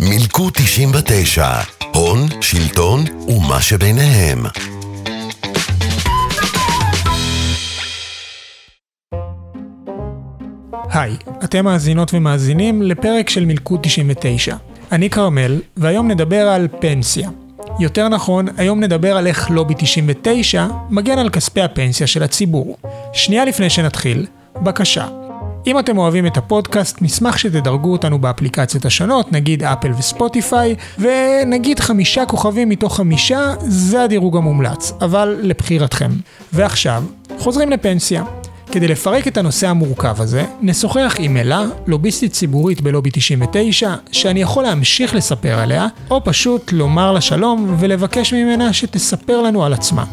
מילקו 99, הון, שלטון ומה שביניהם. היי, אתם מאזינות ומאזינים לפרק של מלכוד 99. אני כרמל, והיום נדבר על פנסיה. יותר נכון, היום נדבר על איך לובי 99 מגן על כספי הפנסיה של הציבור. שנייה לפני שנתחיל, בקשה. אם אתם אוהבים את הפודקאסט, נשמח שתדרגו אותנו באפליקציות השונות, נגיד אפל וספוטיפיי, ונגיד חמישה כוכבים מתוך חמישה, זה הדירוג המומלץ, אבל לבחירתכם. ועכשיו, חוזרים לפנסיה. כדי לפרק את הנושא המורכב הזה, נשוחח עם אלה, לוביסטית ציבורית בלובי 99, שאני יכול להמשיך לספר עליה, או פשוט לומר לה שלום ולבקש ממנה שתספר לנו על עצמה.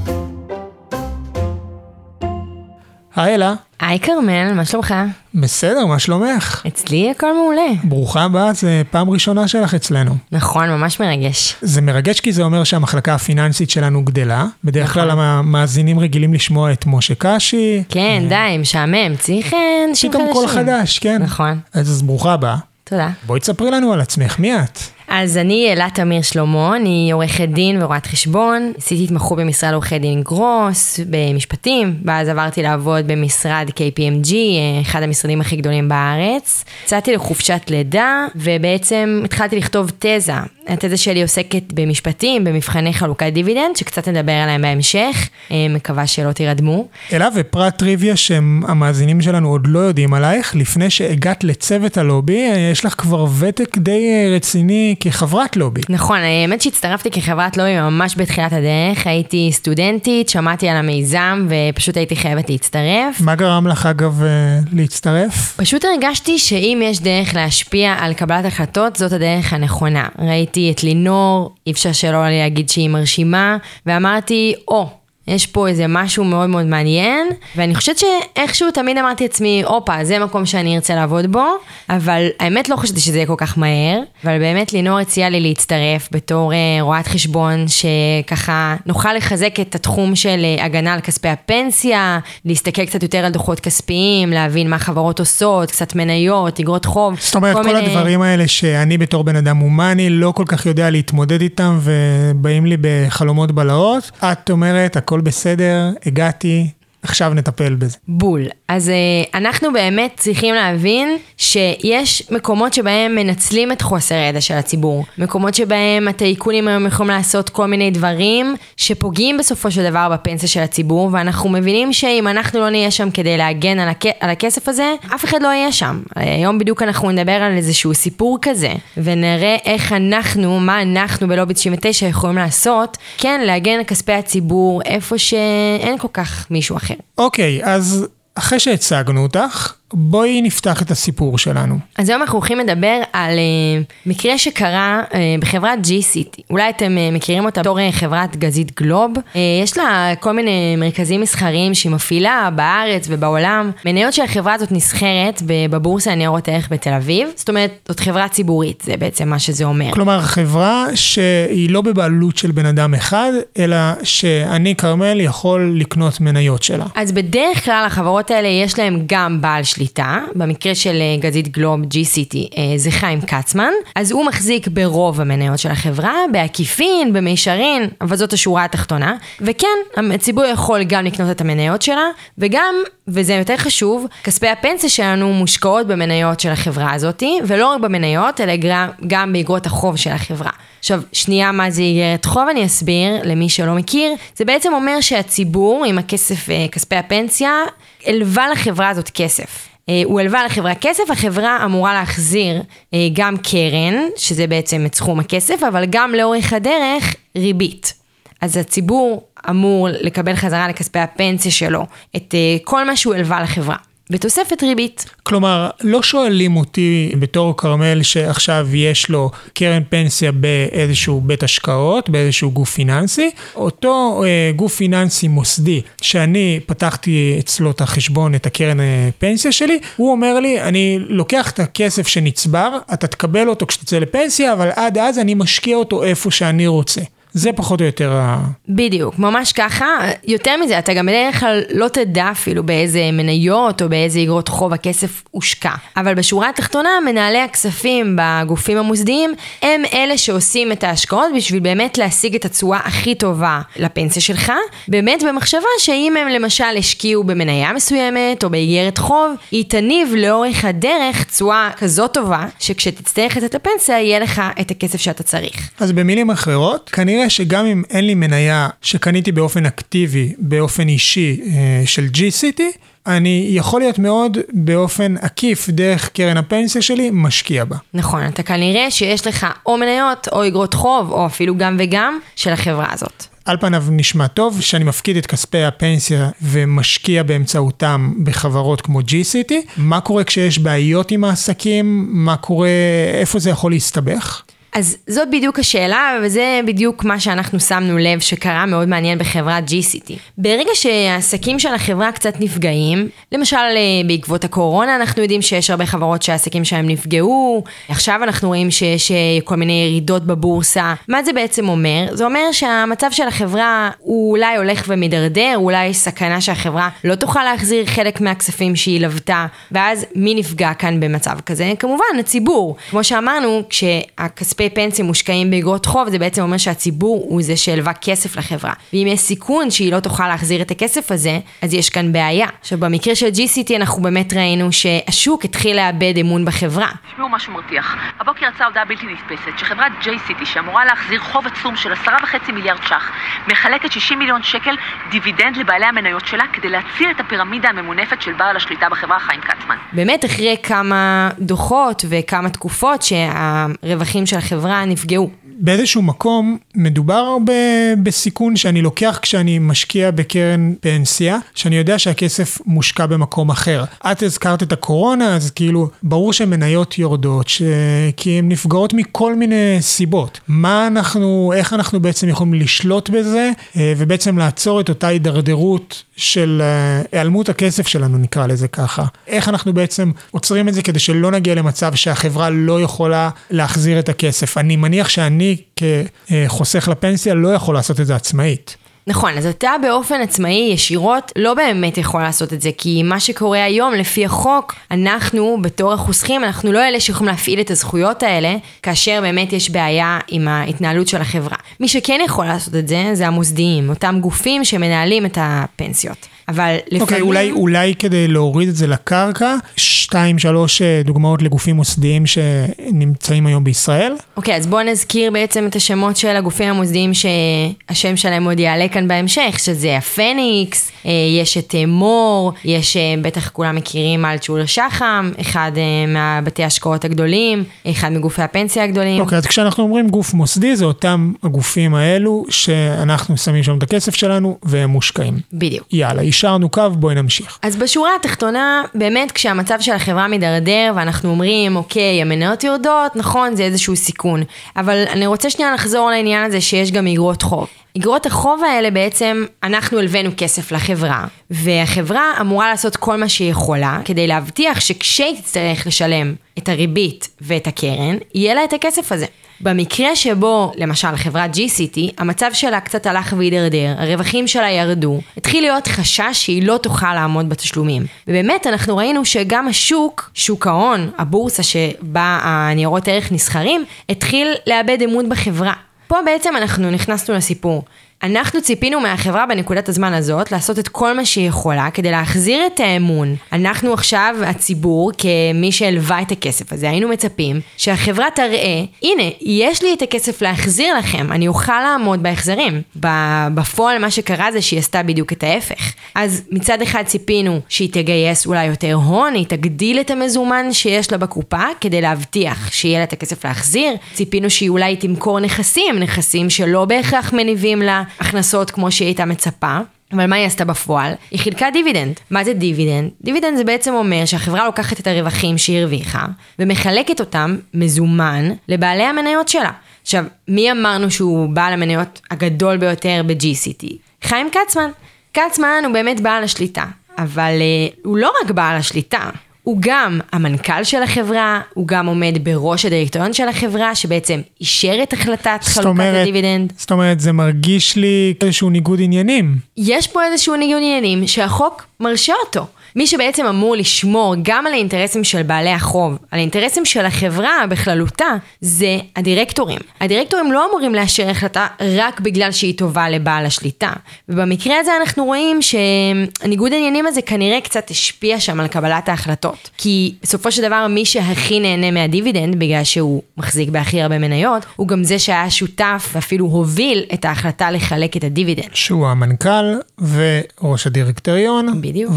היי אלה, היי כרמל, מה שלומך? בסדר, מה שלומך? אצלי הכל מעולה. ברוכה הבאה, זה פעם ראשונה שלך אצלנו. נכון, ממש מרגש. זה מרגש כי זה אומר שהמחלקה הפיננסית שלנו גדלה. בדרך נכון. כלל המאזינים רגילים לשמוע את משה קשי. כן, די, משעמם, צריך אה, אנשים פתאום חדשים. קול חדש, כן. נכון, אז אז ברוכה הבאה. תודה. בואי תספרי לנו על עצמך, מי את? אז אני אלה תמיר שלמה, אני עורכת דין ורואת חשבון, עשיתי התמחות במשרד עורכי דין גרוס, במשפטים, ואז עברתי לעבוד במשרד KPMG, אה, אחד המשרדים הכי גדולים בארץ. יצאתי לחופשת לידה, ובעצם התחלתי לכתוב תזה. התזה שלי עוסקת במשפטים, במבחני חלוקת דיבידנד, שקצת נדבר עליהם בהמשך, אה, מקווה שלא תירדמו. אלה ופרט טריוויה שהמאזינים שלנו עוד לא יודעים עלייך, לפני שהגעת לצוות הלובי, אה, יש לך כבר ותק די רציני כחברת לובי. נכון, האמת שהצטרפתי כחברת לובי ממש בתחילת הדרך, הייתי סטודנטית, שמעתי על המיזם ופשוט הייתי חייבת להצטרף. מה גרם לך אגב אה, להצטרף? פשוט הרגשתי שאם יש דרך להשפיע על קבלת החלטות, זאת הדרך הנכונה. ראיתי את לינור, אי אפשר שלא להגיד שהיא מרשימה, ואמרתי, או, יש פה איזה משהו מאוד מאוד מעניין, ואני חושבת שאיכשהו תמיד אמרתי לעצמי, הופה, זה מקום שאני ארצה לעבוד בו, אבל האמת לא חשבתי שזה יהיה כל כך מהר, אבל באמת לינור הציעה לי להצטרף בתור אה, רואת חשבון, שככה נוכל לחזק את התחום של אה, הגנה על כספי הפנסיה, להסתכל קצת יותר על דוחות כספיים, להבין מה חברות עושות, קצת מניות, אגרות חוב. זאת אומרת, כל, כל מיני- הדברים האלה שאני בתור בן אדם הומני לא כל כך יודע להתמודד איתם ובאים לי בחלומות בלהות. את אומרת, הכל בסדר, הגעתי, עכשיו נטפל בזה. בול. אז uh, אנחנו באמת צריכים להבין שיש מקומות שבהם מנצלים את חוסר הידע של הציבור. מקומות שבהם הטייקונים היום יכולים לעשות כל מיני דברים שפוגעים בסופו של דבר בפנסיה של הציבור, ואנחנו מבינים שאם אנחנו לא נהיה שם כדי להגן על, הכ... על הכסף הזה, אף אחד לא יהיה שם. היום בדיוק אנחנו נדבר על איזשהו סיפור כזה, ונראה איך אנחנו, מה אנחנו בלובי 99 יכולים לעשות, כן, להגן על כספי הציבור איפה שאין כל כך מישהו אחר. אוקיי, אז אחרי שהצגנו אותך, בואי נפתח את הסיפור שלנו. אז היום אנחנו הולכים לדבר על uh, מקרה שקרה uh, בחברת G-City. אולי אתם uh, מכירים אותה בתור uh, חברת גזית גלוב. Uh, יש לה כל מיני מרכזים מסחריים שהיא מפעילה בארץ ובעולם. מניות של החברה הזאת נסחרת בבורסה לניירות ערך בתל אביב. זאת אומרת, זאת חברה ציבורית, זה בעצם מה שזה אומר. כלומר, חברה שהיא לא בבעלות של בן אדם אחד, אלא שאני, כרמל, יכול לקנות מניות שלה. אז בדרך כלל החברות האלה יש להם גם בעל שליטה, במקרה של אה, גזית גלוב G-City אה, זה חיים כצמן, אז הוא מחזיק ברוב המניות של החברה, בעקיפין, במישרין, אבל זאת השורה התחתונה, וכן, הציבור יכול גם לקנות את המניות שלה, וגם, וזה יותר חשוב, כספי הפנסיה שלנו מושקעות במניות של החברה הזאתי, ולא רק במניות, אלא גם- גם באגרות החוב של החברה. עכשיו, שנייה מה זה איגרת חוב, אני אסביר למי שלא מכיר. זה בעצם אומר שהציבור, עם הכסף, אה, כספי הפנסיה, הלווה לחברה הזאת כסף. אה, הוא הלווה לחברה כסף, החברה אמורה להחזיר אה, גם קרן, שזה בעצם את סכום הכסף, אבל גם לאורך הדרך ריבית. אז הציבור אמור לקבל חזרה לכספי הפנסיה שלו את אה, כל מה שהוא הלווה לחברה, בתוספת ריבית. כלומר, לא שואלים אותי בתור כרמל שעכשיו יש לו קרן פנסיה באיזשהו בית השקעות, באיזשהו גוף פיננסי. אותו אה, גוף פיננסי מוסדי, שאני פתחתי אצלו את החשבון, את הקרן אה, פנסיה שלי, הוא אומר לי, אני לוקח את הכסף שנצבר, אתה תקבל אותו כשתצא לפנסיה, אבל עד אז אני משקיע אותו איפה שאני רוצה. זה פחות או יותר ה... בדיוק, ממש ככה. יותר מזה, אתה גם בדרך כלל לא תדע אפילו באיזה מניות או באיזה אגרות חוב הכסף הושקע. אבל בשורה התחתונה, מנהלי הכספים בגופים המוסדיים הם אלה שעושים את ההשקעות בשביל באמת להשיג את התשואה הכי טובה לפנסיה שלך. באמת במחשבה שאם הם למשל השקיעו במניה מסוימת או באיגרת חוב, היא תניב לאורך הדרך תשואה כזאת טובה, שכשתצטרך לתת לפנסיה, יהיה לך את הכסף שאתה צריך. אז במילים אחרות, כנראה שגם אם אין לי מניה שקניתי באופן אקטיבי, באופן אישי אה, של G-City, אני יכול להיות מאוד באופן עקיף דרך קרן הפנסיה שלי משקיע בה. נכון, אתה כנראה שיש לך או מניות או אגרות חוב, או אפילו גם וגם, של החברה הזאת. על פניו נשמע טוב שאני מפקיד את כספי הפנסיה ומשקיע באמצעותם בחברות כמו G-City. מה קורה כשיש בעיות עם העסקים? מה קורה, איפה זה יכול להסתבך? אז זאת בדיוק השאלה, וזה בדיוק מה שאנחנו שמנו לב שקרה מאוד מעניין בחברת G-City. ברגע שהעסקים של החברה קצת נפגעים, למשל אה, בעקבות הקורונה אנחנו יודעים שיש הרבה חברות שהעסקים שלהם נפגעו, עכשיו אנחנו רואים שיש אה, כל מיני ירידות בבורסה. מה זה בעצם אומר? זה אומר שהמצב של החברה הוא אולי הולך ומידרדר, אולי יש סכנה שהחברה לא תוכל להחזיר חלק מהכספים שהיא לוותה, ואז מי נפגע כאן במצב כזה? כמובן, הציבור. כמו שאמרנו, כשהכספי כספי פנסיה מושקעים באגרות חוב, זה בעצם אומר שהציבור הוא זה שהלווה כסף לחברה. ואם יש סיכון שהיא לא תוכל להחזיר את הכסף הזה, אז יש כאן בעיה. עכשיו, במקרה של GCT אנחנו באמת ראינו שהשוק התחיל לאבד אמון בחברה. תשמעו משהו מרתיח. הבוקר יצאה הודעה בלתי נתפסת שחברת JCT, שאמורה להחזיר חוב עצום של עשרה וחצי מיליארד ש"ח, מחלקת 60 מיליון שקל דיבידנד לבעלי המניות שלה כדי להציל את הפירמידה הממונפת של בעל השליטה בחברה חיים כצמן. באמת, אחרי כמה דוחות וכמה תקופות שהרווחים של החברה נפגעו. באיזשהו מקום מדובר ב, בסיכון שאני לוקח כשאני משקיע בקרן פנסיה, שאני יודע שהכסף מושקע במקום אחר. את הזכרת את הקורונה, אז כאילו, ברור שמניות יורדות, ש... כי הן נפגעות מכל מיני סיבות. מה אנחנו, איך אנחנו בעצם יכולים לשלוט בזה, אה, ובעצם לעצור את אותה הידרדרות של אה, היעלמות הכסף שלנו, נקרא לזה ככה. איך אנחנו בעצם עוצרים את זה כדי שלא נגיע למצב שהחברה לא יכולה להחזיר את הכסף. אני מניח שאני כחוסך לפנסיה לא יכול לעשות את זה עצמאית. נכון, אז אתה באופן עצמאי ישירות לא באמת יכול לעשות את זה, כי מה שקורה היום לפי החוק, אנחנו בתור החוסכים, אנחנו לא אלה שיכולים להפעיל את הזכויות האלה, כאשר באמת יש בעיה עם ההתנהלות של החברה. מי שכן יכול לעשות את זה, זה המוסדיים, אותם גופים שמנהלים את הפנסיות. אבל לפעמים... אוקיי, okay, אולי, אולי כדי להוריד את זה לקרקע, שתיים, שלוש אה, דוגמאות לגופים מוסדיים שנמצאים היום בישראל. אוקיי, okay, אז בואו נזכיר בעצם את השמות של הגופים המוסדיים שהשם שלהם עוד יעלה כאן בהמשך, שזה הפניקס, אה, יש את אה, מור, יש, בטח כולם מכירים אלטשולר שחם, אחד מהבתי ההשקעות הגדולים, אחד מגופי הפנסיה הגדולים. אוקיי, okay, אז כשאנחנו אומרים גוף מוסדי, זה אותם הגופים האלו שאנחנו שמים שם את הכסף שלנו והם מושקעים. בדיוק. יאללה, השארנו קו, בואי נמשיך. אז בשורה התחתונה, באמת כשהמצב של החברה מידרדר ואנחנו אומרים, אוקיי, המניות יורדות, נכון, זה איזשהו סיכון. אבל אני רוצה שנייה לחזור לעניין הזה שיש גם אגרות חוב. אגרות החוב האלה בעצם, אנחנו הלווינו כסף לחברה, והחברה אמורה לעשות כל מה שהיא יכולה כדי להבטיח שכשהיא תצטרך לשלם את הריבית ואת הקרן, יהיה לה את הכסף הזה. במקרה שבו, למשל, חברת G-City, המצב שלה קצת הלך והידרדר, הרווחים שלה ירדו, התחיל להיות חשש שהיא לא תוכל לעמוד בתשלומים. ובאמת, אנחנו ראינו שגם השוק, שוק ההון, הבורסה שבה הניירות ערך נסחרים, התחיל לאבד אמון בחברה. פה בעצם אנחנו נכנסנו לסיפור. אנחנו ציפינו מהחברה בנקודת הזמן הזאת לעשות את כל מה שהיא יכולה כדי להחזיר את האמון. אנחנו עכשיו, הציבור, כמי שהלווה את הכסף הזה, היינו מצפים שהחברה תראה, הנה, יש לי את הכסף להחזיר לכם, אני אוכל לעמוד בהחזרים. בפועל מה שקרה זה שהיא עשתה בדיוק את ההפך. אז מצד אחד ציפינו שהיא תגייס אולי יותר הון, היא תגדיל את המזומן שיש לה בקופה כדי להבטיח שיהיה לה את הכסף להחזיר. ציפינו שהיא אולי תמכור נכסים, נכסים שלא בהכרח מניבים לה הכנסות כמו שהיא הייתה מצפה. אבל מה היא עשתה בפועל? היא חילקה דיבידנד. מה זה דיבידנד? דיבידנד זה בעצם אומר שהחברה לוקחת את הרווחים שהיא הרוויחה, ומחלקת אותם מזומן לבעלי המניות שלה. עכשיו, מי אמרנו שהוא בעל המניות הגדול ביותר בג'י-סיטי? חיים כצמן. כצמן הוא באמת בעל השליטה, אבל אה, הוא לא רק בעל השליטה, הוא גם המנכ"ל של החברה, הוא גם עומד בראש הדירקטוריון של החברה, שבעצם אישר את החלטת חלוקת הדיבידנד. זאת אומרת, זה מרגיש לי איזשהו ניגוד עניינים. יש פה איזשהו ניגוד עניינים שהחוק מרשה אותו. מי שבעצם אמור לשמור גם על האינטרסים של בעלי החוב, על האינטרסים של החברה בכללותה, זה הדירקטורים. הדירקטורים לא אמורים לאשר החלטה רק בגלל שהיא טובה לבעל השליטה. ובמקרה הזה אנחנו רואים שהניגוד העניינים הזה כנראה קצת השפיע שם על קבלת ההחלטות. כי בסופו של דבר מי שהכי נהנה מהדיבידנד, בגלל שהוא מחזיק בהכי הרבה מניות, הוא גם זה שהיה שותף ואפילו הוביל את ההחלטה לחלק את הדיבידנד. שהוא המנכ"ל וראש הדירקטוריון. בדיוק.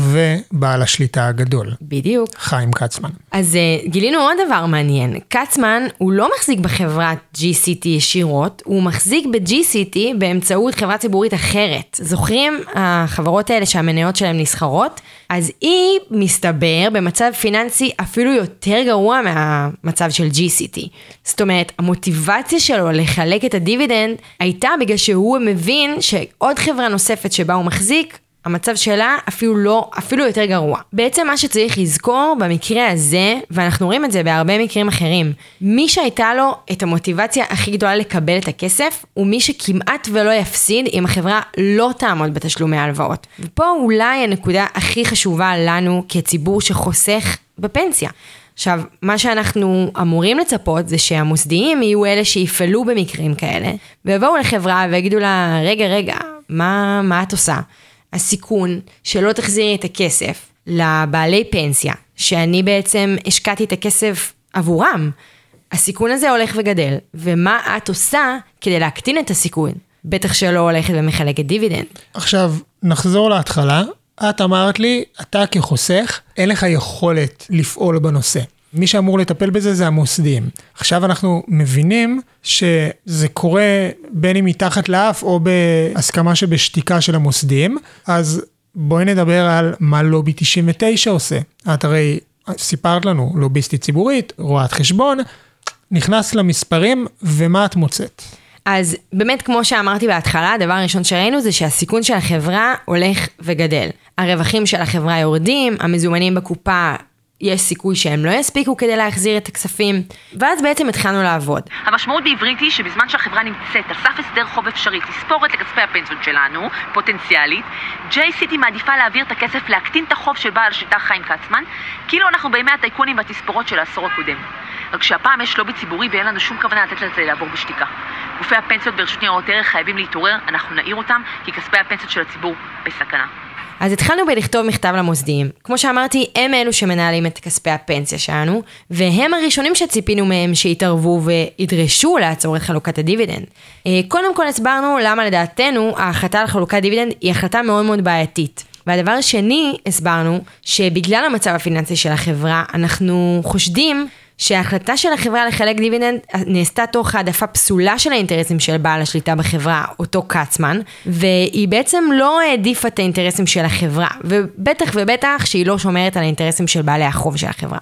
ובעל השליטה הגדול, בדיוק. חיים כצמן. אז uh, גילינו עוד דבר מעניין, קצמן הוא לא מחזיק בחברת GCT ישירות, הוא מחזיק ב-GCT באמצעות חברה ציבורית אחרת. זוכרים החברות האלה שהמניות שלהן נסחרות? אז היא, מסתבר, במצב פיננסי אפילו יותר גרוע מהמצב של GCT. זאת אומרת, המוטיבציה שלו לחלק את הדיבידנד הייתה בגלל שהוא מבין שעוד חברה נוספת שבה הוא מחזיק, המצב שלה אפילו לא, אפילו יותר גרוע. בעצם מה שצריך לזכור במקרה הזה, ואנחנו רואים את זה בהרבה מקרים אחרים, מי שהייתה לו את המוטיבציה הכי גדולה לקבל את הכסף, הוא מי שכמעט ולא יפסיד אם החברה לא תעמוד בתשלומי ההלוואות. ופה אולי הנקודה הכי חשובה לנו כציבור שחוסך בפנסיה. עכשיו, מה שאנחנו אמורים לצפות זה שהמוסדיים יהיו אלה שיפעלו במקרים כאלה, ויבואו לחברה ויגידו לה, רגע, רגע, מה, מה את עושה? הסיכון שלא תחזירי את הכסף לבעלי פנסיה, שאני בעצם השקעתי את הכסף עבורם, הסיכון הזה הולך וגדל, ומה את עושה כדי להקטין את הסיכון? בטח שלא הולכת ומחלקת דיבידנד. עכשיו, נחזור להתחלה. את אמרת לי, אתה כחוסך, אין לך יכולת לפעול בנושא. מי שאמור לטפל בזה זה המוסדיים. עכשיו אנחנו מבינים שזה קורה בין אם מתחת לאף או בהסכמה שבשתיקה של המוסדיים, אז בואי נדבר על מה לובי 99 עושה. את הרי סיפרת לנו, לוביסטית ציבורית, רואת חשבון, נכנס למספרים, ומה את מוצאת? אז באמת, כמו שאמרתי בהתחלה, הדבר הראשון שראינו זה שהסיכון של החברה הולך וגדל. הרווחים של החברה יורדים, המזומנים בקופה, יש סיכוי שהם לא יספיקו כדי להחזיר את הכספים, ואז בעצם התחלנו לעבוד. המשמעות בעברית היא שבזמן שהחברה נמצאת על סף הסדר חוב אפשרי, תספורת לכספי הפנסיות שלנו, פוטנציאלית, JCT מעדיפה להעביר את הכסף להקטין את החוב של בעל השליטה חיים כצמן, כאילו אנחנו בימי הטייקונים והתספורות של העשור הקודם. רק שהפעם יש לובי ציבורי ואין לנו שום כוונה לתת לזה לעבור בשתיקה. גופי הפנסיות ברשות ניירות ערך חייבים להתעורר, אנחנו נעיר אותם, כי כספי הפנסיות של הציבור בסכנה. אז התחלנו בלכתוב מכתב למוסדיים. כמו שאמרתי, הם אלו שמנהלים את כספי הפנסיה שלנו, והם הראשונים שציפינו מהם שיתערבו וידרשו לעצור את חלוקת הדיבידנד. אה, קודם כל הסברנו למה לדעתנו ההחלטה על חלוקת דיבידנד היא החלטה מאוד מאוד בעייתית. והדבר השני, הסברנו שבגלל המצב הפיננסי של החברה, אנחנו חושדים שההחלטה של החברה לחלק דיבידנד נעשתה תוך העדפה פסולה של האינטרסים של בעל השליטה בחברה, אותו כצמן, והיא בעצם לא העדיפה את האינטרסים של החברה, ובטח ובטח שהיא לא שומרת על האינטרסים של בעלי החוב של החברה.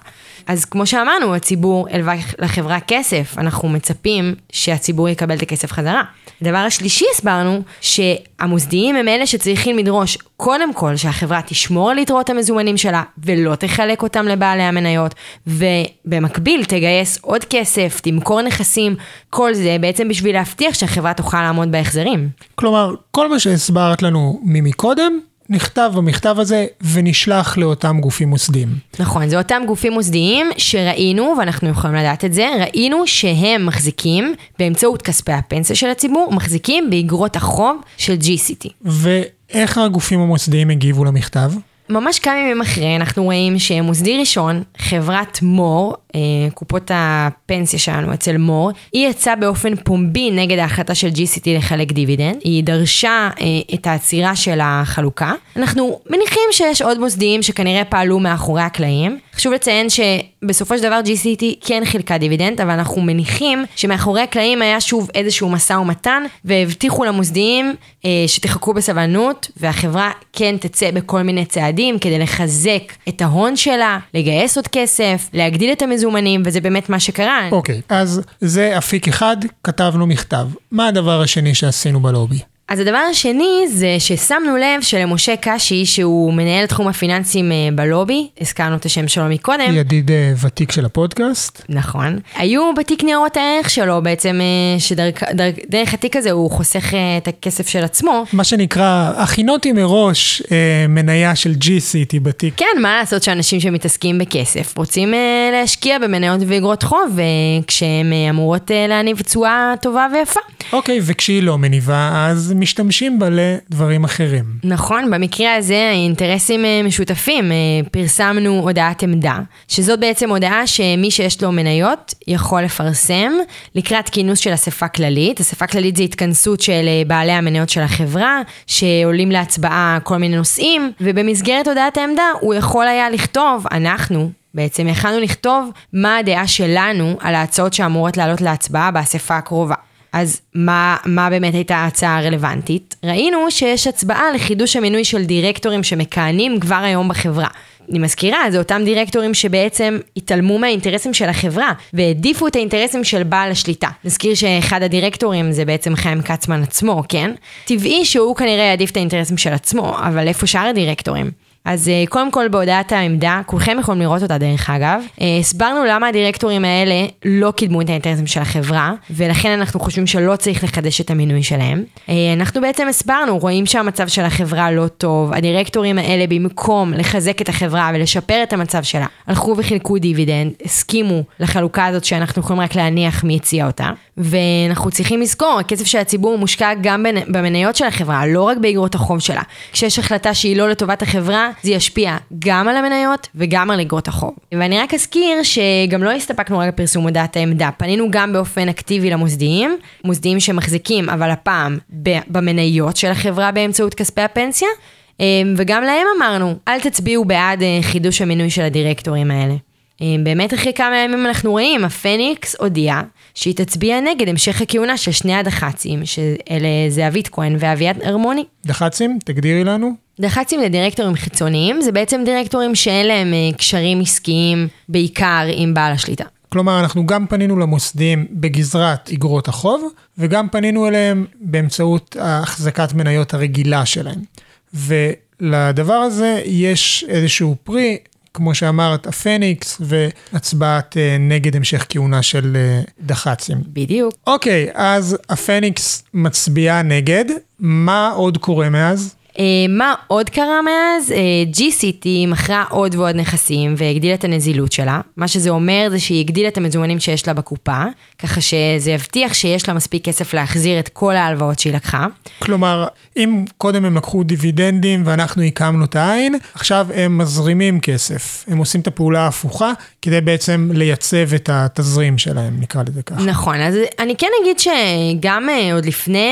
אז כמו שאמרנו, הציבור הלווה לחברה כסף, אנחנו מצפים שהציבור יקבל את הכסף חזרה. הדבר השלישי הסברנו, שהמוסדיים הם אלה שצריכים לדרוש קודם כל שהחברה תשמור על יתרות המזומנים שלה ולא תחלק אותם לבעלי המניות, ובמקביל תגייס עוד כסף, תמכור נכסים, כל זה בעצם בשביל להבטיח שהחברה תוכל לעמוד בהחזרים. כלומר, כל מה שהסברת לנו ממקודם, נכתב במכתב הזה ונשלח לאותם גופים מוסדיים. נכון, זה אותם גופים מוסדיים שראינו, ואנחנו יכולים לדעת את זה, ראינו שהם מחזיקים, באמצעות כספי הפנסיה של הציבור, מחזיקים באגרות החוב של GCT. ואיך הגופים המוסדיים הגיבו למכתב? ממש כמה ימים אחרי, אנחנו רואים שמוסדי ראשון, חברת מור, אה, קופות הפנסיה שלנו אצל מור, היא יצאה באופן פומבי נגד ההחלטה של ג'י-סיטי לחלק דיבידנד, היא דרשה אה, את העצירה של החלוקה. אנחנו מניחים שיש עוד מוסדיים שכנראה פעלו מאחורי הקלעים. חשוב לציין שבסופו של דבר ג'י-סיטי כן חילקה דיבידנד, אבל אנחנו מניחים שמאחורי הקלעים היה שוב איזשהו משא ומתן, והבטיחו למוסדיים אה, שתחכו בסבלנות, והחברה כן תצא בכל מיני צעדים כדי לחזק את ההון שלה, לגייס עוד כסף, להגדיל את המזומנים, וזה באמת מה שקרה. אוקיי, אז זה אפיק אחד, כתבנו מכתב. מה הדבר השני שעשינו בלובי? אז הדבר השני זה ששמנו לב שלמשה קשי, שהוא מנהל תחום הפיננסים אה, בלובי, הזכרנו את השם שלו מקודם. ידיד אה, ותיק של הפודקאסט. נכון. היו בתיק ניירות הערך שלו בעצם, אה, שדרך התיק הזה הוא חוסך את הכסף של עצמו. מה שנקרא, הכינותי מראש מניה של G-City בתיק. כן, מה לעשות שאנשים שמתעסקים בכסף רוצים להשקיע במניות ואגרות חוב, כשהן אמורות להניב תשואה טובה ויפה. אוקיי, וכשהיא לא מניבה, אז משתמשים בה לדברים אחרים. נכון, במקרה הזה האינטרסים אה, משותפים. אה, פרסמנו הודעת עמדה, שזאת בעצם הודעה שמי שיש לו מניות יכול לפרסם לקראת כינוס של אספה כללית. אספה כללית זה התכנסות של אה, בעלי המניות של החברה, שעולים להצבעה כל מיני נושאים, ובמסגרת הודעת העמדה הוא יכול היה לכתוב, אנחנו, בעצם יכלנו לכתוב מה הדעה שלנו על ההצעות שאמורות לעלות להצבעה באספה הקרובה. אז מה, מה באמת הייתה ההצעה הרלוונטית? ראינו שיש הצבעה לחידוש המינוי של דירקטורים שמכהנים כבר היום בחברה. אני מזכירה, זה אותם דירקטורים שבעצם התעלמו מהאינטרסים של החברה והעדיפו את האינטרסים של בעל השליטה. נזכיר שאחד הדירקטורים זה בעצם חיים כצמן עצמו, כן? טבעי שהוא כנראה יעדיף את האינטרסים של עצמו, אבל איפה שאר הדירקטורים? אז אה, קודם כל בהודעת העמדה, כולכם יכולים לראות אותה דרך אגב, אה, הסברנו למה הדירקטורים האלה לא קידמו את האינטרסים של החברה, ולכן אנחנו חושבים שלא צריך לחדש את המינוי שלהם. אה, אנחנו בעצם הסברנו, רואים שהמצב של החברה לא טוב, הדירקטורים האלה במקום לחזק את החברה ולשפר את המצב שלה, הלכו וחילקו דיבידנד, הסכימו לחלוקה הזאת שאנחנו יכולים רק להניח מי הציע אותה, ואנחנו צריכים לזכור, הכסף של הציבור מושקע גם במניות של החברה, לא רק באגרות החוב שלה. כשיש החלטה שהיא לא לטובת החברה, זה ישפיע גם על המניות וגם על אגרות החוב. ואני רק אזכיר שגם לא הסתפקנו רק בפרסום הודעת העמדה, פנינו גם באופן אקטיבי למוסדיים, מוסדיים שמחזיקים, אבל הפעם במניות של החברה באמצעות כספי הפנסיה, אה, וגם להם אמרנו, אל תצביעו בעד אה, חידוש המינוי של הדירקטורים האלה. אה, באמת אחרי כמה ימים אנחנו רואים, הפניקס הודיעה שהיא תצביע נגד המשך הכהונה של שני הדח"צים, שאלה זהבית כהן ואביעד הרמוני. דח"צים, תגדירי לנו. דח"צים לדירקטורים חיצוניים, זה בעצם דירקטורים שאין להם אה, קשרים עסקיים, בעיקר עם בעל השליטה. כלומר, אנחנו גם פנינו למוסדים בגזרת אגרות החוב, וגם פנינו אליהם באמצעות החזקת מניות הרגילה שלהם. ולדבר הזה יש איזשהו פרי, כמו שאמרת, הפניקס והצבעת אה, נגד המשך כהונה של אה, דח"צים. בדיוק. אוקיי, אז הפניקס מצביעה נגד, מה עוד קורה מאז? Uh, מה עוד קרה מאז? Uh, G-City מכרה עוד ועוד נכסים והגדילה את הנזילות שלה. מה שזה אומר זה שהיא הגדילה את המזומנים שיש לה בקופה, ככה שזה יבטיח שיש לה מספיק כסף להחזיר את כל ההלוואות שהיא לקחה. כלומר, אם קודם הם לקחו דיבידנדים ואנחנו הקמנו את העין, עכשיו הם מזרימים כסף. הם עושים את הפעולה ההפוכה כדי בעצם לייצב את התזרים שלהם, נקרא לזה ככה. נכון, אז אני כן אגיד שגם uh, עוד לפני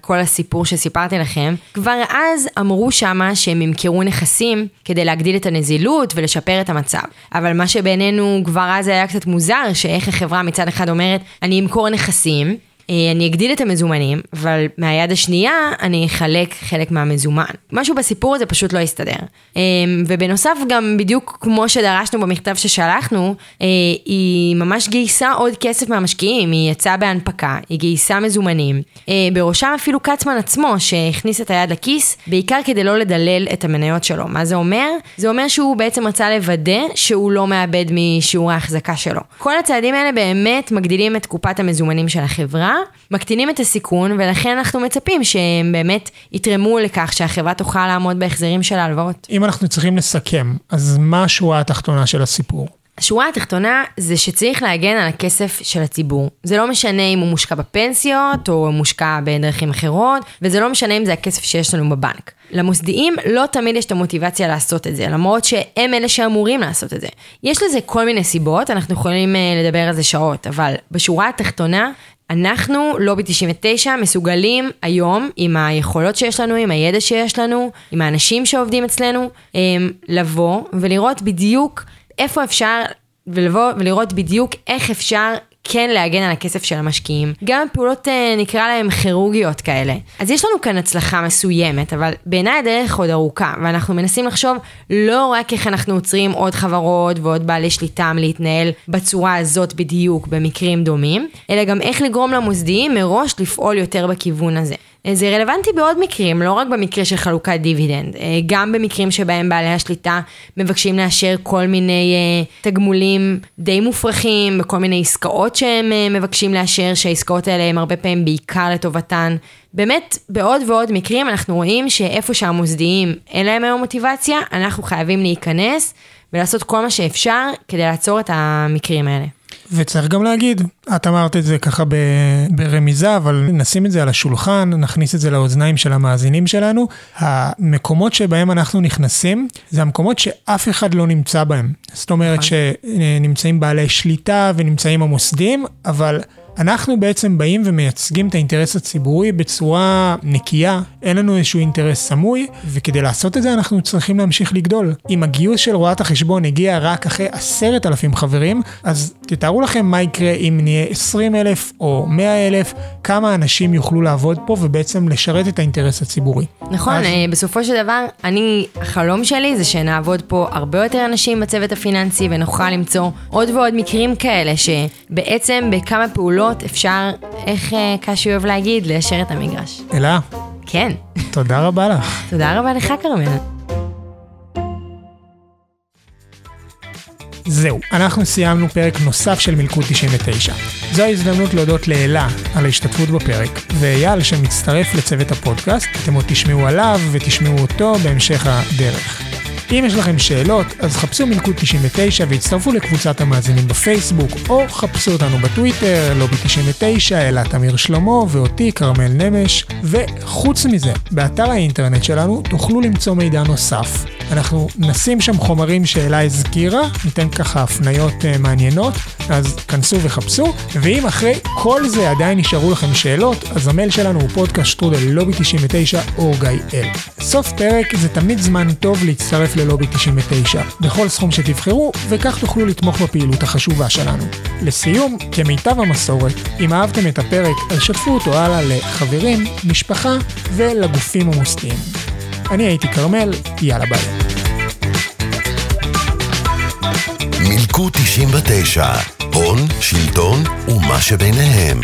כל הסיפור שסיפרתי לכם, כבר אז אז אמרו שמה שהם ימכרו נכסים כדי להגדיל את הנזילות ולשפר את המצב. אבל מה שבינינו כבר אז היה קצת מוזר, שאיך החברה מצד אחד אומרת, אני אמכור נכסים, אני אגדיל את המזומנים, אבל מהיד השנייה אני אחלק חלק מהמזומן. משהו בסיפור הזה פשוט לא יסתדר. אה, ובנוסף, גם בדיוק כמו שדרשנו במכתב ששלחנו, אה, היא ממש גייסה עוד כסף מהמשקיעים, היא יצאה בהנפקה, היא גייסה מזומנים. בראשם אפילו כצמן עצמו, שהכניס את היד לכיס, בעיקר כדי לא לדלל את המניות שלו. מה זה אומר? זה אומר שהוא בעצם רצה לוודא שהוא לא מאבד משיעור ההחזקה שלו. כל הצעדים האלה באמת מגדילים את קופת המזומנים של החברה. מקטינים את הסיכון, ולכן אנחנו מצפים שהם באמת יתרמו לכך שהחברה תוכל לעמוד בהחזרים של ההלוואות. אם אנחנו צריכים לסכם, אז מה השורה התחתונה של הסיפור? השורה התחתונה זה שצריך להגן על הכסף של הציבור. זה לא משנה אם הוא מושקע בפנסיות או מושקע בדרכים אחרות, וזה לא משנה אם זה הכסף שיש לנו בבנק. למוסדיים לא תמיד יש את המוטיבציה לעשות את זה, למרות שהם אלה שאמורים לעשות את זה. יש לזה כל מיני סיבות, אנחנו יכולים אה, לדבר על זה שעות, אבל בשורה התחתונה, אנחנו, לובי 99, מסוגלים היום, עם היכולות שיש לנו, עם הידע שיש לנו, עם האנשים שעובדים אצלנו, לבוא ולראות בדיוק איפה אפשר, ולבוא ולראות בדיוק איך אפשר כן להגן על הכסף של המשקיעים. גם פעולות אה, נקרא להם כירורגיות כאלה. אז יש לנו כאן הצלחה מסוימת, אבל בעיניי הדרך עוד ארוכה, ואנחנו מנסים לחשוב לא רק איך אנחנו עוצרים עוד חברות ועוד בעלי שליטה להתנהל בצורה הזאת בדיוק במקרים דומים, אלא גם איך לגרום למוסדיים מראש לפעול יותר בכיוון הזה. אה, זה רלוונטי בעוד מקרים, לא רק במקרה של חלוקת דיבידנד, אה, גם במקרים שבהם בעלי השליטה מבקשים לאשר כל מיני אה, תגמולים די מופרכים, בכל מיני עסקאות שהם מבקשים לאשר, שהעסקאות האלה הם הרבה פעמים בעיקר לטובתן. באמת, בעוד ועוד מקרים אנחנו רואים שאיפה שהמוסדיים אין להם היום מוטיבציה, אנחנו חייבים להיכנס ולעשות כל מה שאפשר כדי לעצור את המקרים האלה. וצריך גם להגיד, את אמרת את זה ככה ב, ברמיזה, אבל נשים את זה על השולחן, נכניס את זה לאוזניים של המאזינים שלנו. המקומות שבהם אנחנו נכנסים, זה המקומות שאף אחד לא נמצא בהם. זאת אומרת נכון. שנמצאים בעלי שליטה ונמצאים המוסדים, אבל... אנחנו בעצם באים ומייצגים את האינטרס הציבורי בצורה נקייה, אין לנו איזשהו אינטרס סמוי, וכדי לעשות את זה אנחנו צריכים להמשיך לגדול. אם הגיוס של רואת החשבון הגיע רק אחרי עשרת אלפים חברים, אז תתארו לכם מה יקרה אם נהיה עשרים אלף או מאה אלף, כמה אנשים יוכלו לעבוד פה ובעצם לשרת את האינטרס הציבורי. נכון, אז... אה, בסופו של דבר, אני, החלום שלי זה שנעבוד פה הרבה יותר אנשים בצוות הפיננסי ונוכל למצוא עוד ועוד מקרים כאלה שבעצם בכמה פעולות פעולות אפשר, איך אה, קשי אוהב להגיד, ליישר את המגרש. אלה. כן. תודה רבה לך. תודה רבה לך, כרמל. זהו, אנחנו סיימנו פרק נוסף של מלכוד 99. זו ההזדמנות להודות לאלה על ההשתתפות בפרק, ואייל שמצטרף לצוות הפודקאסט, אתם עוד תשמעו עליו ותשמעו אותו בהמשך הדרך. אם יש לכם שאלות, אז חפשו מלכוד 99 והצטרפו לקבוצת המאזינים בפייסבוק, או חפשו אותנו בטוויטר, לובי 99, אלעד תמיר שלמה ואותי, כרמל נמש. וחוץ מזה, באתר האינטרנט שלנו תוכלו למצוא מידע נוסף. אנחנו נשים שם חומרים שאלה הזכירה, ניתן ככה הפניות uh, מעניינות, אז כנסו וחפשו, ואם אחרי כל זה עדיין נשארו לכם שאלות, אז המייל שלנו הוא פודקאסט שטרודל לובי 99 או גיא אל. סוף פרק זה תמיד זמן טוב להצטרף ללובי 99, בכל סכום שתבחרו, וכך תוכלו לתמוך בפעילות החשובה שלנו. לסיום, כמיטב המסורת, אם אהבתם את הפרק, אז שתפו אותו הלאה לחברים, משפחה ולגופים המוסדיים. אני הייתי כרמל, יאללה ביי. מילקו 99, הון, שלטון ומה שביניהם.